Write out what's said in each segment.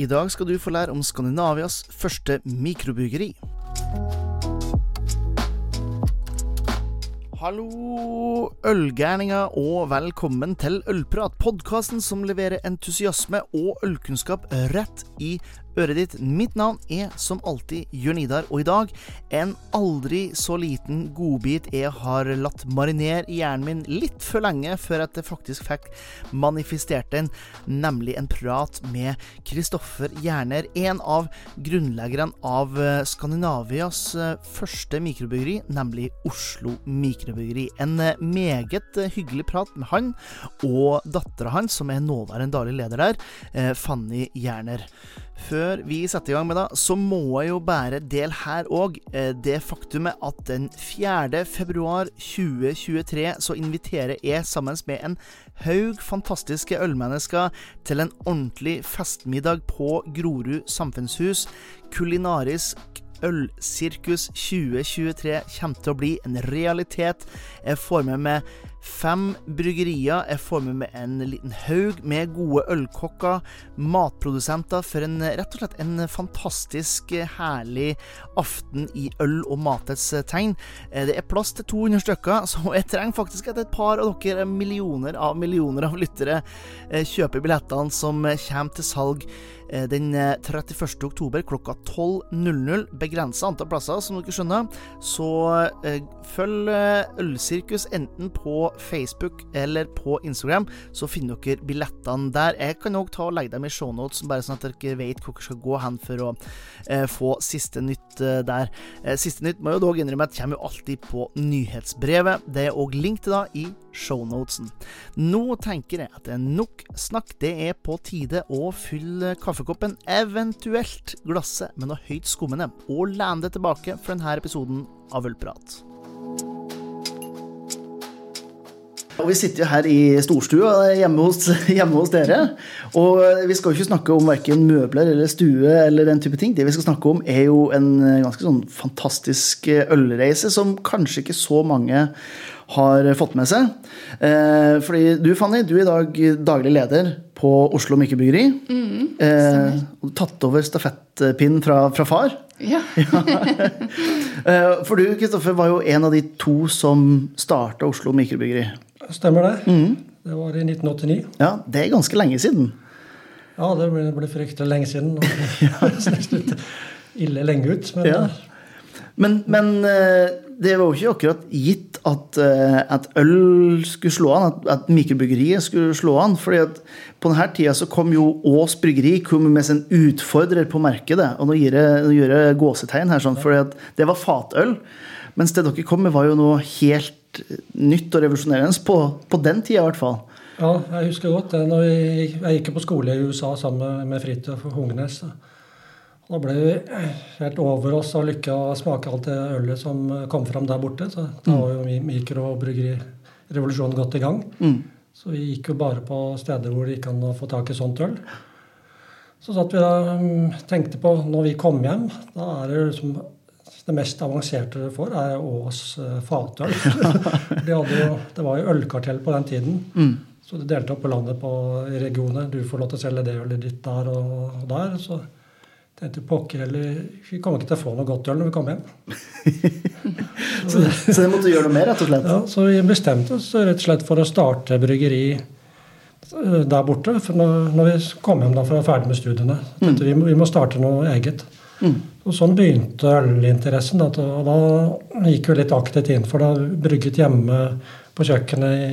I dag skal du få lære om Skandinavias første mikrobryggeri. Hallo, ølgærninger, og velkommen til Ølprat, podkasten som leverer entusiasme og ølkunnskap rett i øret ditt. Mitt navn er som alltid Jørn Idar, og i dag en aldri så liten godbit jeg har latt marinere i hjernen min litt for lenge før jeg faktisk fikk manifestert den, nemlig en prat med Kristoffer Gjerner, en av grunnleggerne av eh, Skandinavias eh, første mikrobryggeri, nemlig Oslo Mikrobryggeri. En eh, meget hyggelig prat med han og dattera hans, som er nåværende daglig leder der, Fanny Jerner. Før vi setter i gang med det, så må jeg jo bare dele her òg eh, det faktumet at den 4. februar 2023 så inviterer jeg sammen med en haug fantastiske ølmennesker til en ordentlig festmiddag på Grorud samfunnshus. Kulinarisk Ølsirkus 2023 kommer til å bli en realitet. Jeg får med meg fem bryggerier. er formet med en liten haug med gode ølkokker, matprodusenter, for en, rett og slett en fantastisk herlig aften i øl og matets tegn. Eh, det er plass til 200 stykker, så jeg trenger faktisk at et par av dere millioner av millioner av lyttere eh, kjøper billettene som kommer til salg den 31. Eh, oktober klokka 12.00. Begrensa antall plasser, som dere skjønner. Så eh, følg Ølsirkus enten på Facebook eller på Instagram, så finner dere billettene der. Jeg kan òg legge dem i shownotes, bare sånn at dere vet hvor dere skal gå hen for å eh, få siste nytt eh, der. Eh, siste nytt må jo dog innrømme at kommer jo alltid på nyhetsbrevet. Det er òg link til da i shownotesen. Nå tenker jeg at det er nok snakk. Det er på tide å fylle kaffekoppen, eventuelt glasset med noe høyt skummende, og lene det tilbake for denne episoden av Ølprat. Og Vi sitter jo her i storstua hjemme hos, hjemme hos, dere. Og vi skal jo ikke snakke om verken møbler eller stue eller den type ting. Det vi skal snakke om, er jo en ganske sånn fantastisk ølreise som kanskje ikke så mange har fått med seg. Eh, fordi du, Fanny, du er i dag daglig leder på Oslo Mikrobryggeri. Mm, eh, og tatt over stafettpinnen fra, fra far. Ja. ja. Eh, for du, Kristoffer, var jo en av de to som starta Oslo Mikrobryggeri. Stemmer det. Mm. Det var i 1989. Ja, Det er ganske lenge siden. Ja, det ble, ble fryktelig lenge siden. Og ille lenge ut. Men, ja. men, men, eh, det var jo ikke akkurat gitt at, eh, at øl skulle slå an, at, at mikrobryggeriet skulle slå an. fordi at på denne tida så kom jo Ås bryggeri kom med sin utfordrer på markedet. Og nå gir jeg gåsetegn her, sånn, for det var fatøl. Mens det dere kom med, var jo noe helt nytt og revolusjonerende på, på den tida i hvert fall. Ja, jeg husker godt det. Når jeg, jeg gikk på skole i USA sammen med Fridtjof Hungnes. Da ble vi helt over oss av lykke å smake alt det ølet som kom fram der borte. Så da var jo mikrobryggerirevolusjonen godt i gang. Mm. Så vi gikk jo bare på steder hvor det gikk an å få tak i sånt øl. Så satt vi da mm, tenkte på når vi kom hjem, da er det liksom det mest avanserte du får, er Ås uh, fatøl. de jo, det var jo ølkartell på den tiden. Mm. Så de delte opp på landet på regioner. Du får lov til å selge det ølet ditt der og der. Så tenkte pokker heller Vi kommer ikke til å få noe godt øl når vi kommer hjem. så, så det måtte gjøre noe mer, rett og slett? Ja, så vi bestemte oss rett og slett for å starte bryggeri eh, der borte. For når, når vi kom hjem da for å være ferdig med studiene. Mm. Vi, må, vi må starte noe eget. Mm. Og Sånn begynte ølinteressen. Og da gikk vi litt aktivt inn for det. Brygget hjemme på kjøkkenet i,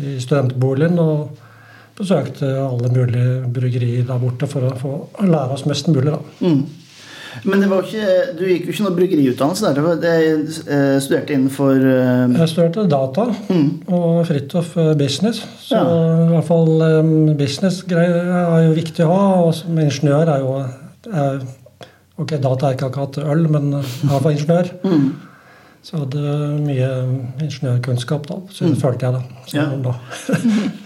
i studentboligen. Og besøkte alle mulige bryggerier der borte for å få lære oss mest mulig. Mm. Men ikke, du gikk jo ikke noe bryggeriutdannelse der? Du eh, studerte innenfor uh... Jeg studerte data mm. og Fridtjof eh, business. Så ja. i hvert fall business-greier er jo viktig å ha. Og som ingeniør er jo er Ok, data er ikke akkurat øl, men jeg fall ingeniør. Mm. Så jeg hadde mye ingeniørkunnskap, da. Så det mm. følte jeg, da. Så, ja. da.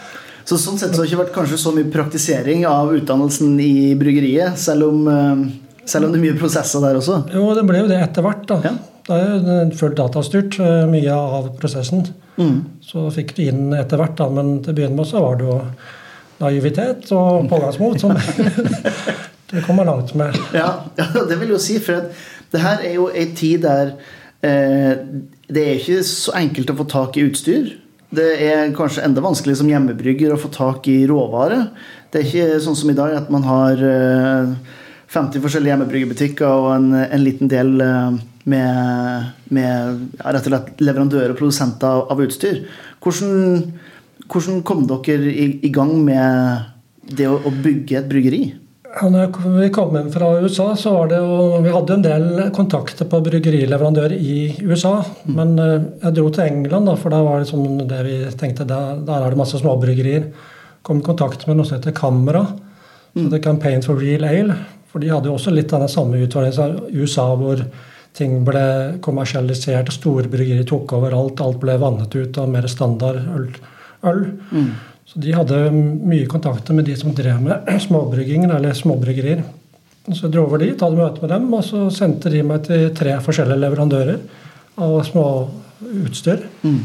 så sånn sett så har det ikke vært kanskje så mye praktisering av utdannelsen i bryggeriet, selv om, eh, selv om det er mye prosesser der også? Jo, det ble jo det etter hvert, da. Ja. Det er jo fullt datastyrt, eh, mye av prosessen. Mm. Så fikk du inn etter hvert, da, men til å begynne med så var det jo naivitet og pågangsmot som det kommer langt med. Ja, ja, det vil jo si. For det her er jo ei tid der eh, det er ikke så enkelt å få tak i utstyr. Det er kanskje enda vanskelig som hjemmebrygger å få tak i råvare. Det er ikke sånn som i dag at man har eh, 50 forskjellige hjemmebryggerbutikker og en, en liten del eh, med, med rett og slett leverandører og produsenter av utstyr. Hvordan, hvordan kom dere i, i, gang med det å, å bygge et bryggeri? Når vi kom hjem fra USA, så var det jo Vi hadde en del kontakter på bryggerileverandører i USA. Men eh, jeg dro til England, da, for da var det sånn det vi tenkte der, der er det masse småbryggerier. Kom i kontakt med noe som heter Camera. Mm. er Campaign for Real Ale. For de hadde jo også litt av den samme utfordringen i USA, hvor ting ble kommersialisert, store bryggerier tok over alt, alt ble vannet ut av mer standard øl. øl. Mm. Så de hadde mye kontakter med de som drev med småbryggingen, eller småbryggerier. Så jeg dro over dit, hadde møte med dem, og så sendte de meg til tre forskjellige leverandører av småutstyr. Mm.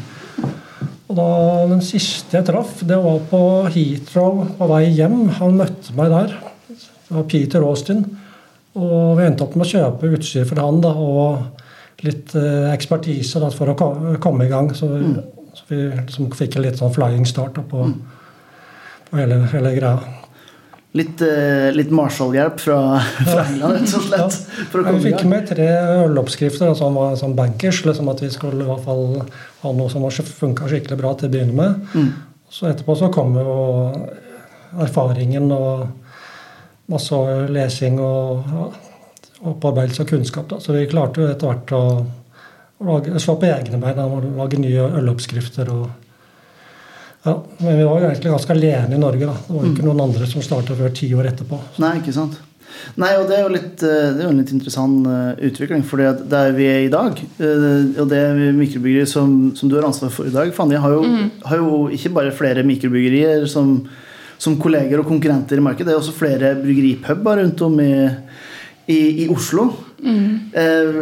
Og da Den siste jeg traff, det var på Heathrow på vei hjem. Han møtte meg der. Det var Peter Austin. Og vi endte opp med å kjøpe utstyr for han da, og litt eh, ekspertise da, for å komme i gang. Så, mm. Så vi liksom fikk en litt sånn flying start da, på, på hele, hele, greia. Litt, uh, litt Marshall-hjelp fra, fra, England, rett og slett? Ja, vi fikk med tre øloppskrifter som var sånn bankers. Liksom at vi skulle i hvert fall ha noe som funka skikkelig bra til å begynne med. Mm. Så etterpå så kom jo erfaringen og masse lesing og og opparbeidelse av kunnskap. Da. Så vi klarte jo etter hvert å lage, slå på egne bein og lage nye øloppskrifter. og ja, Men vi var jo egentlig ganske alene i Norge. da. Det var jo ikke mm. noen andre som starta før ti år etterpå. Så. Nei, ikke sant. Nei, og det er jo litt, eh, det er jo en litt interessant eh, utvikling. For der vi er i dag, eh, og det mikrobryggeriet som, som, du har ansvar for i dag, Fanny, har jo, mm. har jo ikke bare flere mikrobryggerier som som kolleger og konkurrenter i markedet. Det er også flere bryggeripuber rundt om i, i, i Oslo. Mm. Eh,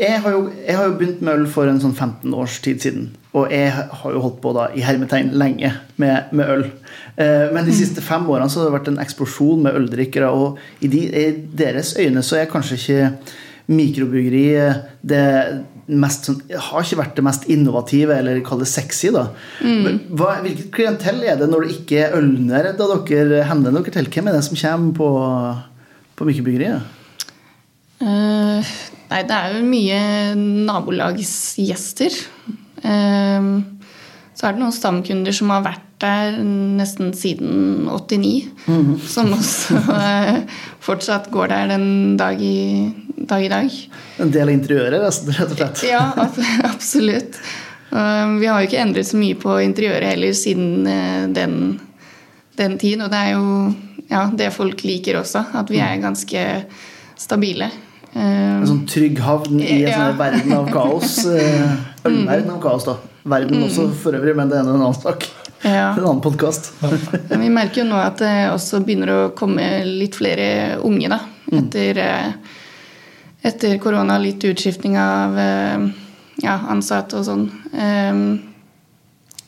jeg, har jo, jeg, har jo, begynt med øl for en sånn 15 års tid siden. Og jeg har jo holdt på da i hermetegn lenge med, med øl. Eh, men de mm. siste fem årene så har det vært en eksplosjon med øldrikkere. Og i, de, i deres øyne så er kanskje ikke mikrobryggeri det, mest, sånn, har ikke vært det mest innovative, eller kall det sexy. da. Mm. Hva, hvilket klientell er det når det ikke er da dere hender dere til? Hvem er det som kommer på, på mikrobryggeriet? Uh, nei, det er jo mye nabolagsgjester. Uh, så er det noen stamkunder som har vært der nesten siden 89. Mm. Som også uh, fortsatt går der den dag i dag i dag. En del av interiøret, rett og slett? ja, absolutt. Vi har jo ikke endret så mye på interiøret heller siden den, den tid. Og det er jo ja, det folk liker også, at vi er ganske stabile. En sånn trygg havn i en ja. sånn verden av kaos. Eh, ølverden av kaos, da. Verden mm. også for øvrig, men det er en annen sak. Ja. En annen podkast. vi merker jo nå at det også begynner å komme litt flere unge, da. Mm. Etter mm etter korona litt utskiftning av eh, ja, ansatte og sånn. Um,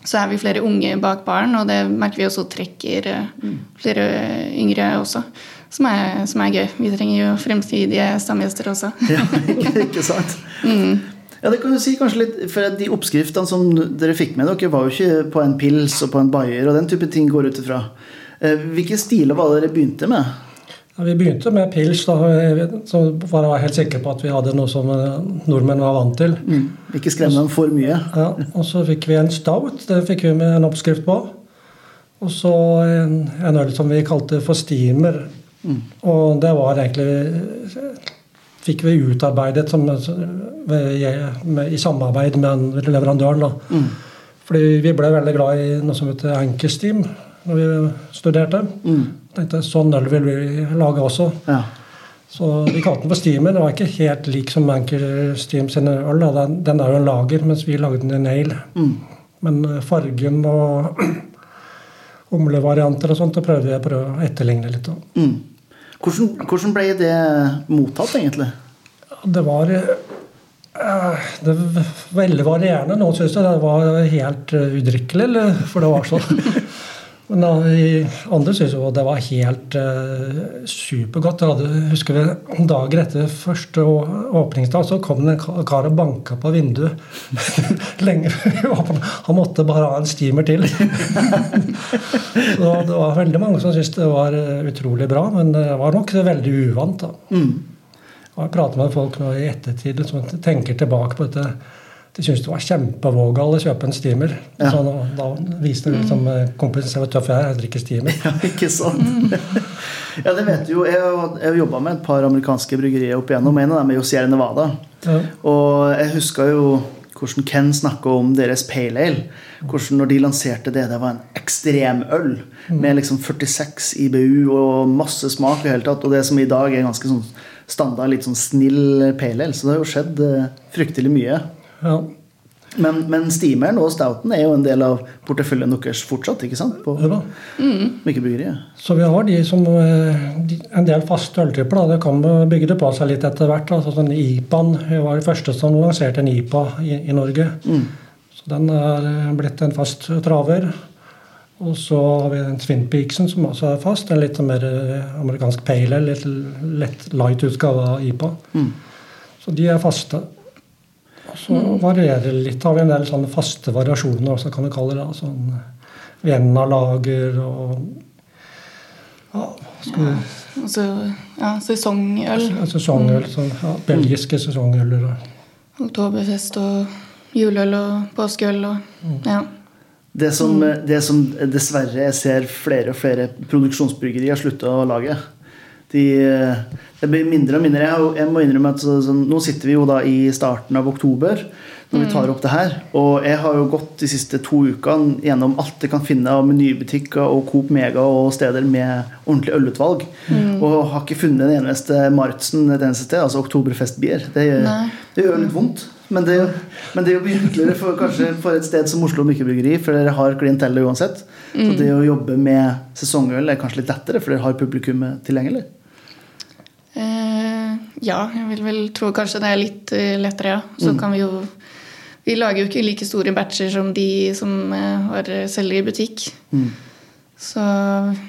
så er vi flere unge bak baren, og det merker vi også trekker eh, flere yngre også. Som er, som er, gøy. Vi trenger jo fremtidige stamgjester også. ja, ikke sant? Mm. Ja, det kan du si kanskje litt, for De oppskriftene som dere fikk med dere, var jo ikke på en pils og på en bayer, og den type ting går ut ifra. Eh, hvilke stiler var det dere begynte med? Ja, vi begynte med pils, da, så for jeg helt sikker på at vi hadde noe som eh, nordmenn var vant til. Mm. Ikke skremme dem for mye. Ja, og så fikk vi en stout. Det fikk vi med en oppskrift på. Og så en, en øl som vi kalte for steamer. Mm. Og det var egentlig Fikk vi utarbeidet som, i samarbeid med leverandøren. da. Mm. Fordi vi ble veldig glad i noe som heter Ankersteam når vi studerte. Mm tenkte sånn øl vil vi lage også. Ja. Så vi kalte den for Steamer. Den var ikke helt lik som Anchor Steam sin øl. Den, den, er jo en lager, mens vi lagde den i nail. Mm. Men eh, fargen og humlevarianter og sånt det prøvde jeg å etterligne litt. Mm. Hvordan, hvordan, ble det mottatt, egentlig? Det var uh, det var veldig varierende. Noen syntes det var helt udrikkelig, for det var sånn Men da, andre syntes jo det var helt uh, supergodt. Jeg hadde, husker vi Dagen etter første åpningsdag så kom det en kar og banka på vinduet. Lenge. Han måtte bare ha en steamer til. så det var veldig mange som syntes det var eh, utrolig bra, men det var nok veldig uvant. da. Jeg har pratet med folk nå i ettertid som tenker tilbake på dette. De syntes det var kjempevågal å kjøpe en steamer. Ja. Så da viste det liksom eh, kompisen hvor tøff jeg er. Jeg drikker steamer. Ja, ikke sant? ja, det vet du jo. Jeg har- jobba med et par amerikanske bryggerier opp igjennom. En av dem er jo Sierra Nevada. Ja. Og jeg huska jo hvordan Ken snakka om deres pale ale. Hvordan når de lanserte det, det var en ekstremøl med liksom 46 IBU og masse smak. i hele tatt, Og det som i dag er ganske sånn standard, litt sånn snill pale ale. Så det har jo skjedd eh, fryktelig mye. Ja. Men, men steameren og stouten er jo en del av porteføljen deres fortsatt, ikke sant? På Ja da. Så vi har de som eh, de, En del faste øltyper. Det kan bygge det på seg litt etter hvert. Altså sånn IPA-en var det første som lanserte en IPA i, i Norge. Så Den er eh, blitt en fast traver. Og så har vi en Twin Peaksen, som også er fast. En litt mer eh, amerikansk pale, ale, litt lett light utgave av IPA. Så de er faste. Så varierer det litt. Har vi en del sånne faste variasjoner også, kan du kalle det. Sånn Vienna-lager og ja, skal vi, Altså, ja, sesongøl. ja, sesongøl. Sånn, ja, belgiske sesongøler. Oktoberfest og juleøl og påskeøl og Ja. Det som, det som dessverre jeg ser flere og flere produksjonsbryggerier slutte å lage. De, det blir mindre og mindre. Jeg, må innrømme at så, så, Nå sitter vi jo da i starten av oktober når vi tar opp det her. Og jeg har jo gått de siste to ukene gjennom alt jeg kan finne av menybutikker og Coop Mega og steder med ordentlig ølutvalg. Og har ikke funnet en eneste Martzen et eneste sted. Altså Oktoberfestbier. Det, det gjør litt vondt. Men det, men det er jo mye for, kanskje for et sted som Oslo Mykkebryggeri, for dere har klientellet uansett. Så det å jobbe med sesongøl er kanskje litt lettere, for dere har publikummet tilgjengelig. Ja, jeg vil vel tro kanskje det er litt eh, lettere, ja. Så kan vi jo Vi lager jo ikke like store batcher som de som eh, har selger i butikk. Så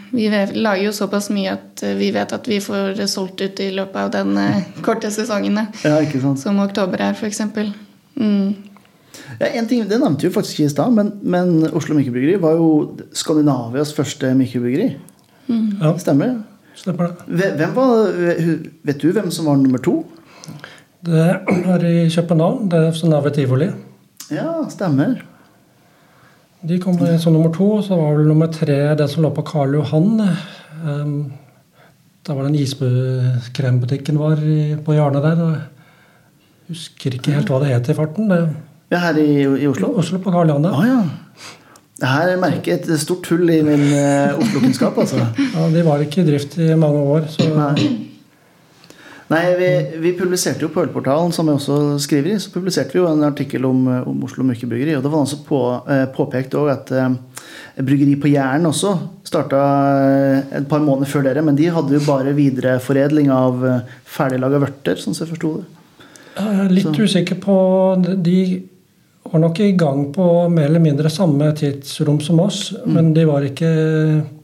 vi lager jo såpass mye at eh, vi vet at vi får solgt ut i løpet av den korte sesongen. Ja, ikke sant? Som oktober er, f.eks. Mm. Ja, en ting, Det nevnte vi faktisk ikke i stad, men, men Oslo Mikkebryggeri var jo Skandinavias første mikrobryggeri. Ja, Stemmer det? Stemmer det. Hvem var, vet du hvem som var nummer to? Det er i København. Det er Synnøve Tivoli. Ja, stemmer. De kom som nummer to. Så var vel nummer tre det som lå på Karl Johan. Um, Da var den iskrembutikken var på hjørnet der. Jeg husker ikke helt hva det het i farten. Det, Ja, her i, i Oslo? Oslo på Karl Johan, ja. ja. Det her merker jeg et stort hull i min eh, Oslo-kunnskap, altså. ja. De var ikke i drift i mange år. Så Nei. Nei, vi, vi publiserte jo på Ølportalen, som jeg også skriver i, så publiserte vi jo en artikkel om, eh, om Oslo Mykebryggeri. Og det var også på, eh, påpekt òg at eh, Bryggeri på Jæren også starta et par måneder før dere. Men de hadde jo bare videreforedling av ferdiglaga vørter, sånn som jeg forsto det. jeg er litt usikker på De var nok i gang på mer eller mindre samme tidsrom som oss, men de var ikke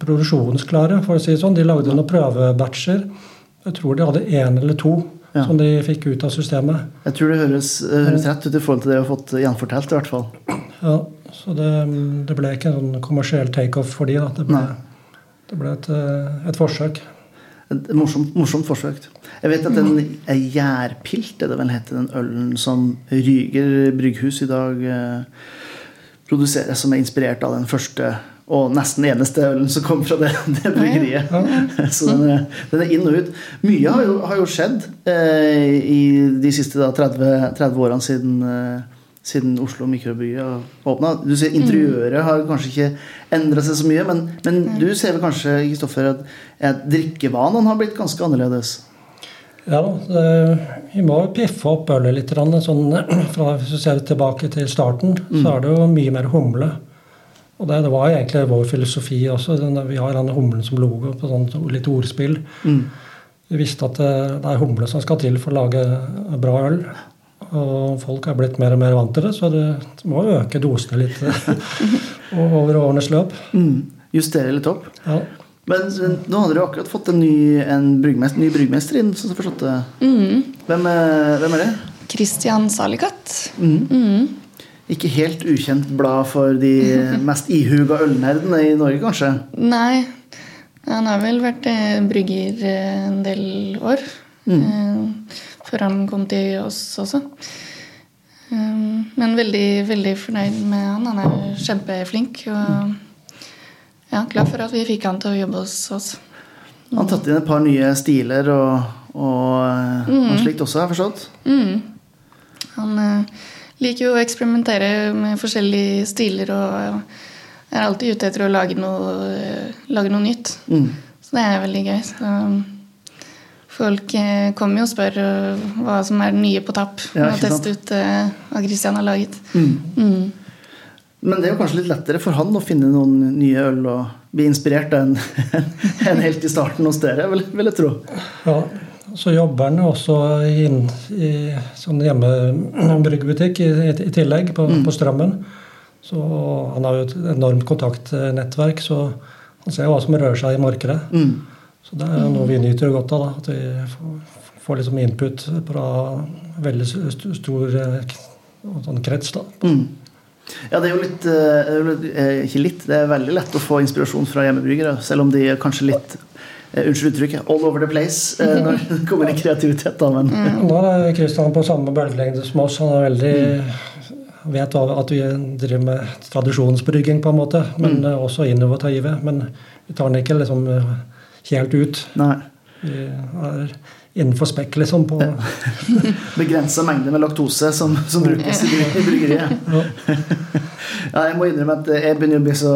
produksjonsklare, for å si det sånn. De lagde noen prøvebatcher. Jeg tror de hadde én eller to Ja. som de fikk ut av systemet. Jeg tror det høres, eh, høres rett ut i forhold til det vi har fått gjenfortalt. i hvert fall. Ja, så det, det ble ikke en sånn kommersiell takeoff for de. Da. Det ble, det ble et, eh, et forsøk. Et morsomt, morsomt forsøk. Jeg vet at den er gjærpilt, er det vel heter, den ølen som Ryger brygghus i dag eh, produserer, som er inspirert av den første og nesten eneste ølen som kom fra det, det bryggeriet. Så den er, den er inn og ut. Mye har jo, har jo skjedd eh, i de siste da, 30, 30 årene siden, eh, siden Oslo mikrobry åpna. Du ser Interiøret har kanskje ikke endra seg så mye, men, men du ser vel kanskje Kristoffer, at, at drikkevanene har blitt ganske annerledes? Ja, det, Vi må piffe opp ølet litt. Sånn, fra, hvis du ser tilbake til starten, så er det jo mye mer humle. Og det, det var egentlig vår filosofi også. Den, vi har denne humlen som logo på sånn litt ordspill. Vi visste at det, det er humle som skal til for å lage bra øl. Og folk er blitt mer og mer vant til det, så det må øke dosene litt over årenes løp. Mm. justere litt opp. Ja. Men eh, nå hadde dere akkurat fått en ny, en bryggmester, ny bryggmester inn. Så forstått det. Hvem, er, hvem er det? Christian Salikat. Ikke helt ukjent blad for de mest ihuga ølnerdene i Norge, kanskje? Nei, han har vel vært eh, brygger eh, en del år. Eh, før han kom til oss også. Eh, men veldig, veldig fornøyd med han. Han er kjempeflink. Og ja, glad for at vi fikk han til å jobbe hos oss. Han har tatt inn et par nye stiler og, og, og slikt også, har jeg forstått. Han eh, liker jo å eksperimentere med forskjellige stiler og er alltid ute etter å lage noe, eh, lage noe nytt. Mm. Så det er veldig gøy. Så folk eh, kommer jo og spør eh, hva som er det nye på tapp. Ja, og teste ut eh, hva Christian har laget. Mm. Mm. Men det er jo kanskje litt lettere for han å finne noen nye øl og bli inspirert enn en helt i starten hos dere, vil, vil jeg tro. Ja, så jobber han jo også inn i sånn hjemmebryggebutikk i, i, i tillegg, på, på Strømmen. Så han har jo et enormt kontaktnettverk, så han ser jo hva som rører seg i markedet. Mm. Så det er noe vi nyter godt av, da, at vi får, liksom input fra veldig stor eh, sånn krets. da. Mm. Ja, det er jo litt, eh, det er jo litt eh, Ikke litt, det er veldig lett å få inspirasjon fra hjemmebryggere, selv om de er kanskje litt Unnskyld uttrykket all over the place når det kommer i kreativitet. Da, men Nå er Kristian på samme bølgelengde som oss. Han er veldig vet at vi driver med tradisjonsbrygging, på en måte, men mm. også innovative. Men vi tar den ikke liksom helt ut. nei. Vi er innenfor spekk, liksom. på Begrensa mengde med laktose som, som brukes i i bryggeriet. ja. Ja, jeg må innrømme at jeg begynner å bli så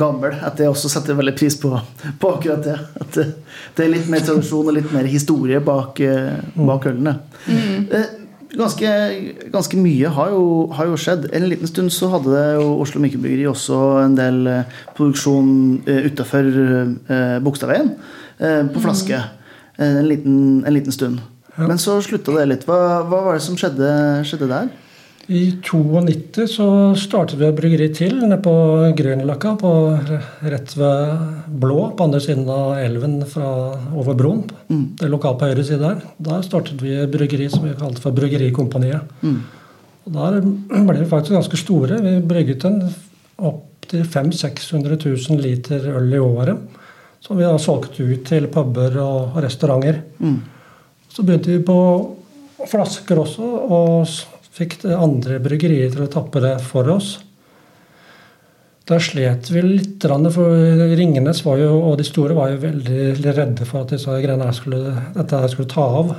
gammel at jeg også setter veldig pris på, på akkurat det. At det, er litt mer tradisjon og litt mer historie bak, eh, bak ølene. Eh, Ganske, ganske mye har jo, har jo skjedd. En liten stund så hadde det jo Oslo Mikrobryggeri også en del eh, produksjon uh, utafor Bogstadveien eh, på flaske. Eh, en, liten, en liten stund. Men så slutta det litt. Hva, hva var det som skjedde, skjedde der? I 92 så startet vi et bryggeri til nede på Grünerløkka, på rett ved Blå, på andre siden av elven fra over broen. Det er lokalt på høyre side der. Der startet vi et bryggeri som vi kalte for Bryggerikompaniet. Og Der ble vi faktisk ganske store. Vi brygget en opp til 500 000-600 000 liter øl i året. Som vi da solgt ut til puber og restauranter. Så begynte vi på flasker også, og fikk det andre bryggerier til å tappe det for oss. Da slet vi litt, for Ringenes var jo, og de store var jo veldig redde for at disse greiene her skulle, dette her skulle ta av.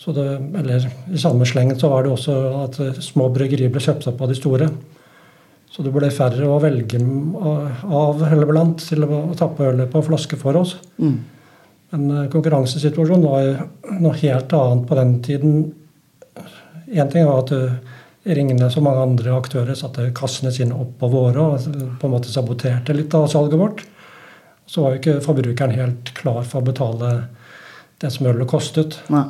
Så det, eller I samme slengen så var det også at små bryggerier ble kjøpt opp av de store. Så det ble færre å velge av eller blant til å tappe ølet på flaske for oss. Men eh, konkurransesituasjonen var jo noe helt annet på den tiden. Én ting var at du Ringnes så mange andre aktører satte kassene sine opp på våre og på en måte saboterte litt av salget vårt. Så var jo ikke forbrukeren helt klar for å betale det som ølet kostet. Nei.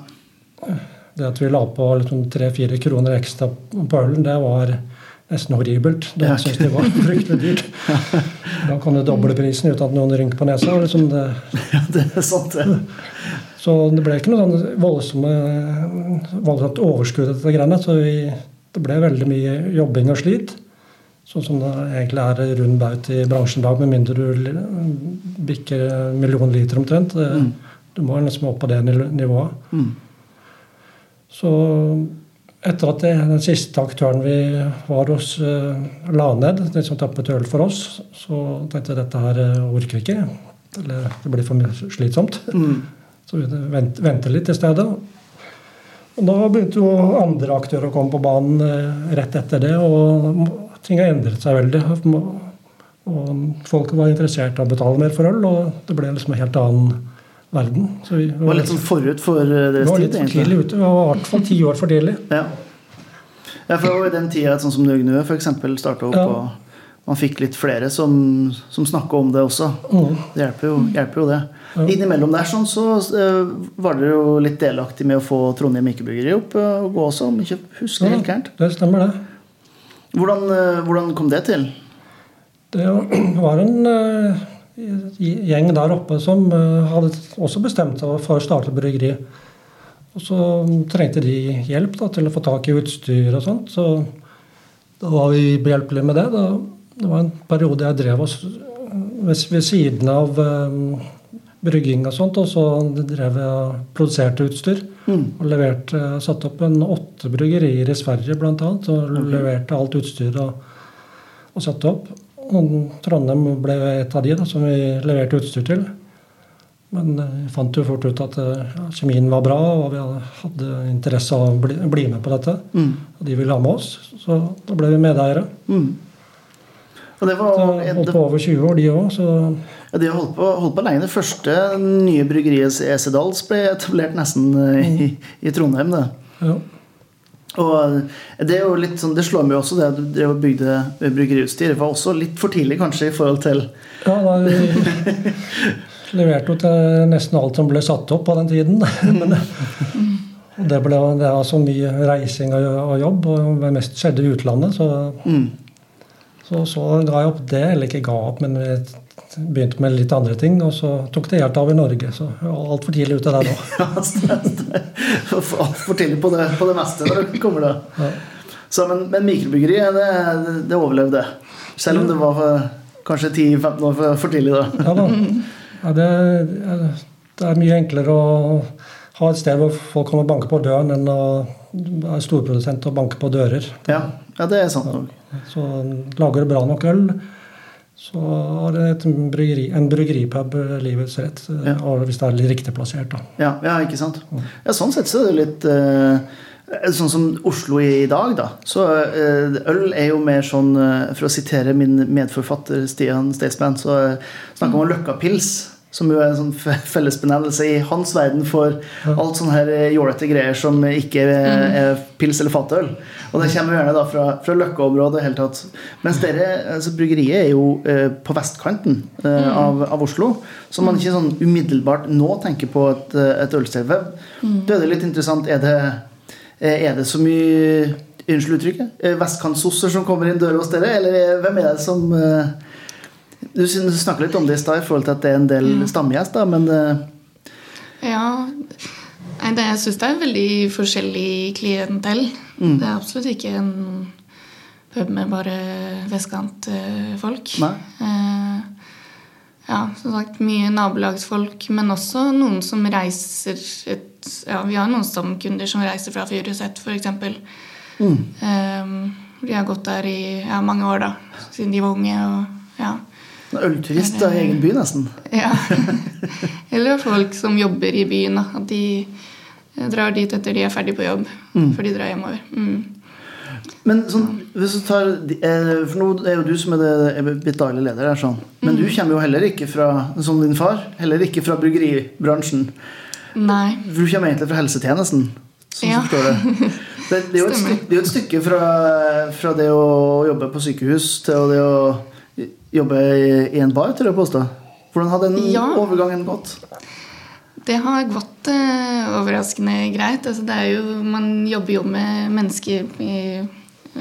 Det at vi la på liksom tre-fire kroner ekstra på ølen, det var nesten horribelt. Det Ja. syntes de var fryktelig dyrt. Da kan du doble prisen uten at noen rynker på nesa. Liksom det, Ja, det er sant, det. så det ble ikke noe sånn voldsomme, voldsomt overskudd etter greiene. Så vi, det ble veldig mye jobbing og slit. Sånn som det egentlig er rund baut i bransjen i dag, med mindre du bikker en million liter omtrent. Mm. Du må liksom opp på det nivået. Mm. Så etter at det, den siste aktøren vi var hos, eh, la ned, den som tappet øl for oss, så tenkte jeg dette her eh, orker vi ikke. Eller det blir for slitsomt. Mm. Så vi vent, venter litt i stedet. Og da begynte jo andre aktører å komme på banen eh, rett etter det, og ting har endret seg veldig. Og folk var interessert i å betale mer for øl, og det ble liksom en helt annen verden. Så vi Det var litt sånn forut for deres tid? vi var litt for tidlig ute. Vi var i hvert fall ti år for tidlig. Ja. ja, for det var jo den tida sånn som Nøgnø f.eks. starta opp, Ja. og man fikk litt flere som, som snakka om det også. Mm. Det hjelper jo, hjelper jo det. Innimellom der sånn så uh, var dere jo litt delaktig med å få Trondheim ikkebyggeri opp uh, og gå også, om ikke husker helt gærent. Det stemmer, det. Hvordan, uh, hvordan kom det til? Det var en gjeng der oppe som hadde også bestemt seg for å starte bryggeri. Og så trengte de hjelp da, til å få tak i utstyr og sånt. Så da var vi behjelpelige med det. Da, det var en periode jeg drev oss ved, ved siden av um, brygging og sånt, og så drev jeg produserte utstyr. Mm. Og leverte, satte opp en åtte bryggerier i Sverige bl.a. Og okay. leverte alt utstyret og, og satte opp. Og Trondheim ble et av de da, som vi leverte utstyr til. Men eh, vi fant jo fort ut at eh, ja, kjemien var bra, og vi hadde interesse av å bli, bli med på dette. Mm. Og de ville ha med oss, så da ble vi medeiere. Mm. Og det var, holdt på over 20 år, de òg. Ja, De har holdt på, holdt på, lenge. Det første nye bryggeriet Esedals ble etablert nesten eh, i, i Trondheim. Det. Ja. Og det er jo litt sånn, det slår meg også, det at du drev og bygde bryggeriutstyr. Det var også litt for tidlig, kanskje, i forhold til Ja, da leverte jo til nesten alt som ble satt opp på den tiden. Men det, ble, det var så mye reising og, jobb, og det mest skjedde i utlandet. Så mm. Så, så ga jeg opp det, eller ikke ga opp, men begynte med litt andre ting. Og så tok det helt av i Norge. Så jeg var altfor tidlig ute der nå. altfor tidlig på det, på det meste når du kommer da. Ja. Så, men, men mikrobryggeri, det, det, overlevde. Selv om det var kanskje 10-15 år for, for, tidlig da. Ja da. Ja, det, det, er mye enklere å ha et sted hvor folk kommer og banker på døren, enn å være storprodusent og banke på dører. Ja, ja det er sant nok. Så lager bra nok øl, så har bryggeri, en bryggeripub livets rett. Ja. Hvis det er litt riktig plassert. Da. Ja, ja, ikke sant. Ja, sånn sett så er det litt uh, Sånn som Oslo i dag, da. Så uh, øl er jo mer sånn For å sitere min medforfatter Stian Staysman, så snakker man om løkkapils. Som jo er en sånn fellesbenevnelse i hans verden for alt sånne her eh, jålete greier som ikke er, er pils eller fatøl. Og det kommer gjerne da fra, fra Løkka-området. helt tatt. Mens dere, altså bryggeriet er jo eh, på vestkanten eh, mm. av, av, Oslo. Så man ikke sånn umiddelbart nå tenker på et, et ølsted. Mm. Da er det litt interessant. Er det, er det så mye Unnskyld uttrykket? Vestkantsosser som kommer inn døra hos dere? Eller hvem er det som eh, du snakka litt om det i stad i forhold til at det er en del mm. stamgjester, men uh... Ja. Det, jeg syns det er veldig forskjellig klientell. Mm. Det er absolutt ikke en pub med bare vestkantfolk. Eh, ja, som sagt, mye nabolagsfolk, men også noen som reiser et, ja, Vi har noen stamkunder som reiser fra Furuset, f.eks. Mm. Eh, de har gått der i ja, mange år, da, siden de var unge. og ja Ølturist i egen by, nesten. Ja. Eller folk som jobber i byen. At de drar dit etter de er ferdig på jobb. Mm. Før de drar hjemover. Mm. Men sånn, hvis du tar, eh, For nå er jo du som er, det, er blitt daglig leder her, sånn. Men mm. du kommer jo heller ikke fra som din far, heller ikke fra bryggeribransjen. Nei. Du kommer egentlig fra helsetjenesten. Sånn ja. det. Det, det, er jo stykke, det er et stykke fra, fra, det å jobbe på sykehus til det å jobbe i en bar, tør jeg påstå. Hvordan har den ja. overgangen gått? Det har gått eh, overraskende greit. Altså, jo, man jobber jo med mennesker i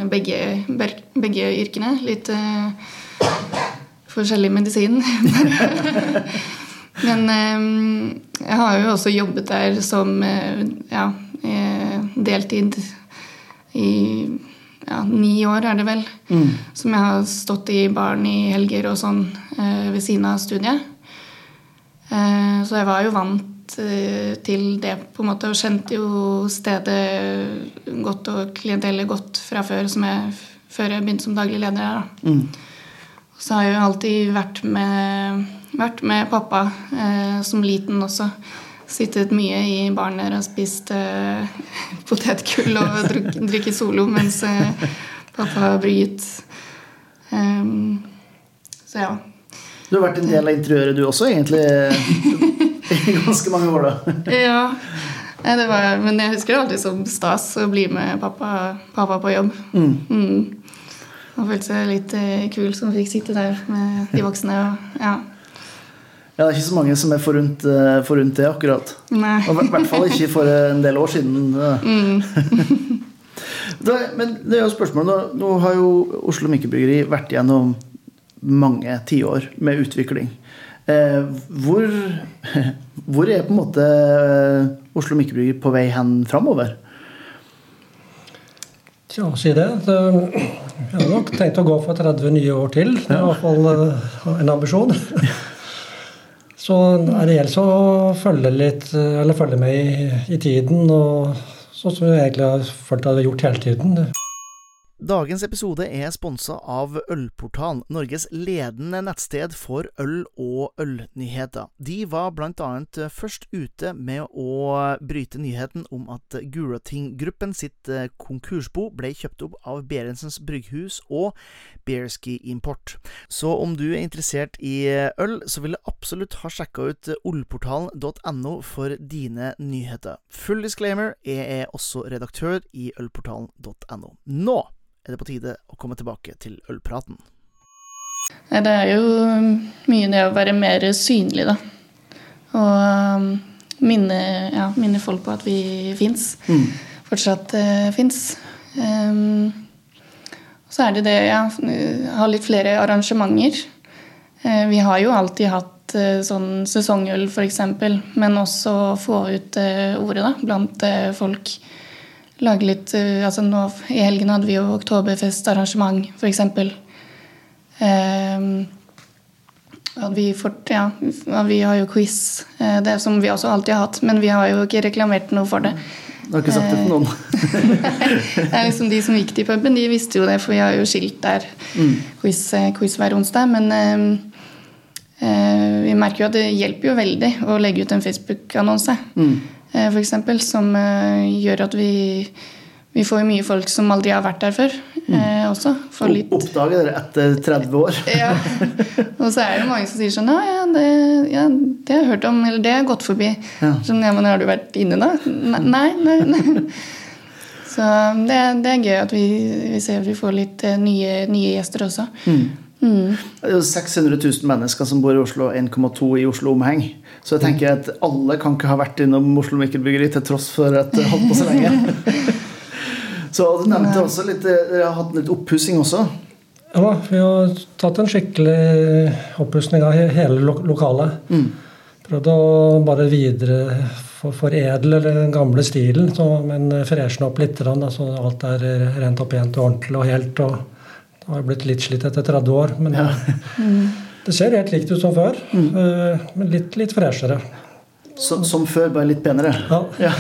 begge, begge yrkene. Litt eh, forskjellig medisin. Men eh, jeg har jo også jobbet der som eh, ja, eh, deltid i ja, ni år, er det vel, mm. som jeg har stått i baren i helger og sånn eh, ved siden av studiet. Eh, så jeg var jo vant eh, til det, på en måte, og kjente jo stedet godt og klientellet godt fra før, jeg, før jeg begynte som daglig leder her. Mm. Så har jeg jo alltid vært med, vært med pappa eh, som liten også sittet mye i baren der og spist uh, potetgull og drukket solo mens uh, pappa brygget. Um, så ja. Du har vært en del av interiøret du også, egentlig? I ganske mange år, da. ja. Det var, men jeg husker det alltid som stas å bli med pappa, pappa på jobb. Mm. Mm. Han følte seg litt uh, kul som fikk sitte der med de voksne. Og, ja. Ja, det er ikke så mange som er forunt, uh, forunt det, akkurat. Nei. I hvert fall ikke for en del år siden. Mm. da, men det er jo spørsmålet nå, nå, har jo Oslo Mikkebryggeri vært gjennom mange tiår med utvikling. Eh, hvor, hvor er på en måte Oslo Mikkebryggeri på vei hen framover? Tja, si det. Jeg har nok tenkt å gå for 30 nye år til. Det er i hvert fall eh, en ambisjon. Så det gjelder å følge litt, eller følge med i, i tiden, og sånn som vi egentlig har følt at vi har gjort hele tiden. Dagens episode er sponsa av Ølportalen, Norges ledende nettsted for øl og ølnyheter. De var annet først ute med å bryte nyheten om at Gulating-gruppen sitt konkursbo ble kjøpt opp av Berentsens Brygghus og Bearski Import. Så om du er interessert i øl, så vil jeg absolutt ha sjekka ut olportalen.no for dine nyheter. Full disclaimer, jeg er også redaktør i ølportalen.no. Nå er det på tide å komme tilbake til ølpraten. Det er jo mye det å være mer synlig, da. Og um, minne, ja, minne folk på at vi fins. Mm. Fortsatt uh, fins. Um, så er det det, ja, ha litt flere arrangementer. Uh, vi har jo alltid hatt uh, sånn sesongøl, f.eks., men også få ut uh, ordet da, blant uh, folk lage litt uh, altså nå, I helgen hadde vi jo oktoberfestarrangement, f.eks. Um, vi, fort, ja, vi har jo quiz, uh, det som vi også alltid har hatt, men vi har jo ikke reklamert noe for det. Du har ikke sagt det til noen? det er liksom De som gikk til puben, de visste jo det, for vi har jo skilt der. Mm. Quiz, quiz, hver onsdag. Men uh, uh, vi merker jo at det hjelper jo veldig å legge ut en Facebook-annonse. Mm. Eh, f.eks., som eh, gjør at vi, vi får mye folk som aldri har vært der før. Mm. Eh, også. Litt... Oppdager dere etter 30 år. ja. Og så er det mange som sier sånn ja, det, ja, det har jeg hørt om, eller det har gått forbi. Ja. Sånn, ja, men har du vært inne da? Nei, nei. nei. Så det, det, er gøy at vi, vi ser at vi får litt nye, nye gjester også. Mm. Mm. Det er jo 600 000 mennesker som bor i Oslo, 1,2 i Oslo omheng. Så jeg tenker at alle kan ikke ha vært innom Oslo Mikkelbyggeri til tross for at det holdt på så lenge. så du nevnte også litt Dere har hatt litt oppussing også? Ja, vi har tatt en skikkelig oppussing av hele lo lokalet. Mm. Prøvd å bare videre for, foredle den gamle stilen, så, men freshe opp litt. Så alt er rent og pent og ordentlig og helt. og det har blitt litt slitt etter 30 år. Men ja. Det ser helt likt ut som før. Mm. Eh, men litt, litt freshere. Som, som, før, bare litt penere? Ja. ja.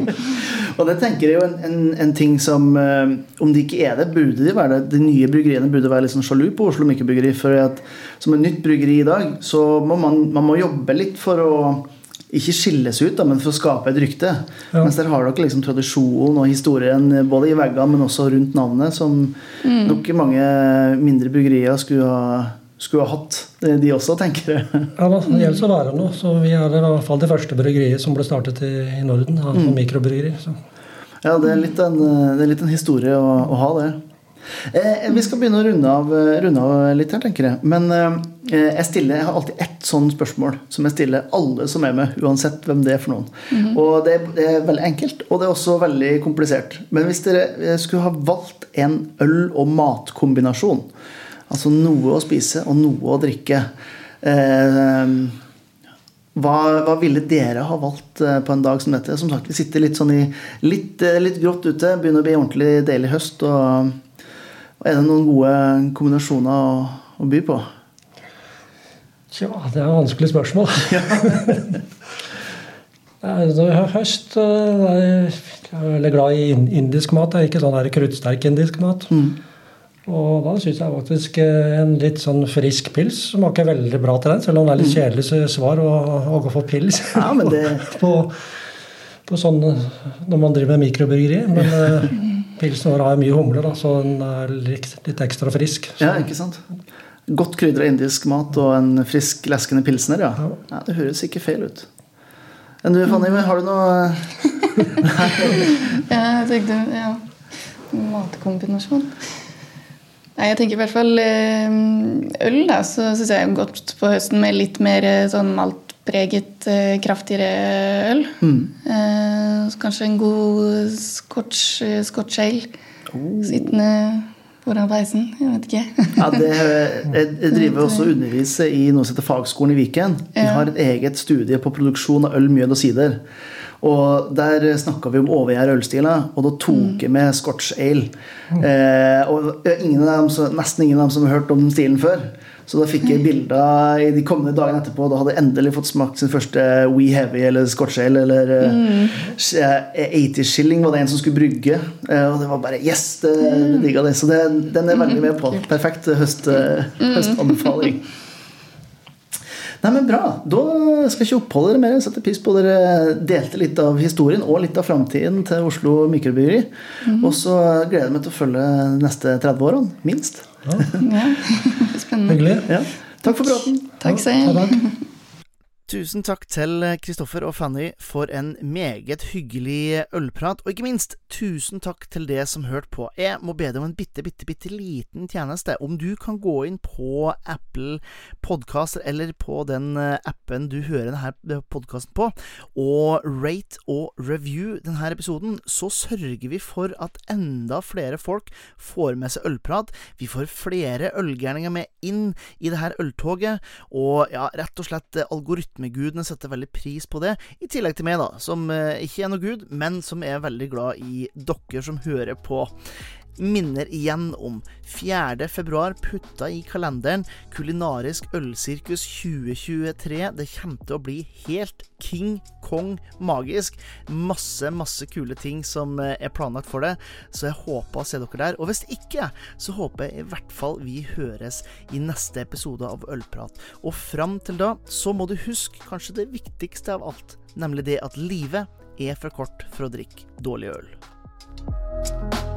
og det tenker jeg jo en, en, en ting som um, Om det ikke er det, burde de være det. De nye bryggeriene burde være litt sånn sjalu på Oslo Mikrobryggeri. For at som et nytt bryggeri i dag, så må man, man må jobbe litt for å ikke skilles ut, da, men for å skape et rykte. Ja. Mens der har dere liksom tradisjonen og historien både i veggene, men også rundt navnet, som mm. nok mange mindre bryggerier skulle ha, skulle ha hatt, de også, tenker jeg. Ja, det gjelder å være noe. Så vi er i hvert fall det første bryggeriet som ble startet i, i Norden. Altså mm. mikrobryggeri. Så. Ja, det er litt en, det er litt en historie å, å ha det. Eh, vi skal begynne å runde av, runde av, litt her, tenker jeg. Men eh, jeg, stiller, jeg har alltid ett sånn spørsmål som jeg stiller alle som er med, uansett hvem det er for noen. Mm -hmm. Og det, det, er veldig enkelt, og det er også veldig komplisert. Men hvis dere eh, skulle ha valgt en øl- og matkombinasjon, altså noe å spise og noe å drikke eh, hva, hva, ville dere ha valgt eh, på en dag som dette? Som sagt, Vi sitter litt sånn i litt, eh, litt grått ute. Begynner å bli ordentlig deilig høst. og er det noen gode kombinasjoner å, å by på? Tja, det er et vanskelig spørsmål. Ja. høst eh, Jeg er veldig glad i indisk mat. Ikke sånn kruttsterk indisk mat. Mm. Og da syns jeg faktisk eh, en litt sånn frisk pils smaker veldig bra til den. Selv om det er litt mm. kjedelig svar å, å gå for pils ja, men det... på, på sånn, når man driver med mikrobryggeri. Men eh, Pilsen vår har mye humle, da, så den er litt, litt ekstra frisk. Så. Ja, ikke sant? Godt krydra indisk mat og en frisk, leskende pilsner, ja. ja. ja det høres ikke feil ut. Enn du, Fanny, har du noe Ja, jeg tenkte ja. Matkombinasjon. Nei, jeg tenker i hvert fall eh, øl, da, så syns jeg godt på høsten med litt mer eh, sånn maltpreget, eh, kraftigere øl. Mm. Eh, kanskje en god scotch, scotch ale. Oh. Sittende foran peisen. Jeg vet ikke. ja, det, jeg, jeg driver også og underviser i noe som heter Fagskolen i Viken. Vi har et eget studie på produksjon av øl, mjød og sider. Og der snakka vi om overgjær ølstiler, og da tok jeg med scotch ale. Eh, og ingen av dem, nesten ingen av dem som har hørt om den stilen før. Så da fikk jeg bilder i de kommende dagene etterpå. Da hadde jeg endelig fått smakt sin første We Heavy eller Scotch Ale. Eller mm. 80 Shilling var det en som skulle brygge. Eh, og det var bare Yes! Det, det digga det. Så det, den er veldig med på. Perfekt høst, eh, høstanbefaling. Nei, men Bra. Da skal jeg ikke oppholde dere mer. Jeg setter pris på dere delte litt av historien og litt av framtiden til Oslo Mikrobryggeri. Og så gleder jeg meg til å følge de neste 30 årene, minst. Ja, Spennende. Hyggelig. Ja. Takk for praten. Takk Ja, selv. takk. Tusen takk til Kristoffer og Fanny for en meget hyggelig ølprat, og ikke minst tusen takk til det som hørte på. Jeg må be deg om en bitte, bitte, bitte liten tjeneste. Om du kan gå inn på Apple Podcaster eller på den eh, appen du hører denne podkasten på, og rate og review denne episoden, så sørger vi for at enda flere folk får med seg ølprat. Vi får flere ølgærninger med inn i det her øltoget, og ja, rett og slett eh, algoritmegudene setter veldig pris på det. I tillegg til meg, da, som eh, ikke er noe gud, men som er veldig glad i dere som hører på. Minner igjen om 4. februar putta i kalenderen Kulinarisk ølsirkus 2023. Det kommer til å bli helt King Kong magisk. Masse, masse kule ting som eh, er planlagt for det, så jeg håper å se dere der. Og hvis ikke, så håper jeg i hvert fall vi høres i neste episode av Ølprat. Og fram til da, så må du huske kanskje det viktigste av alt, nemlig det at livet er for kort for å drikke dårlig øl.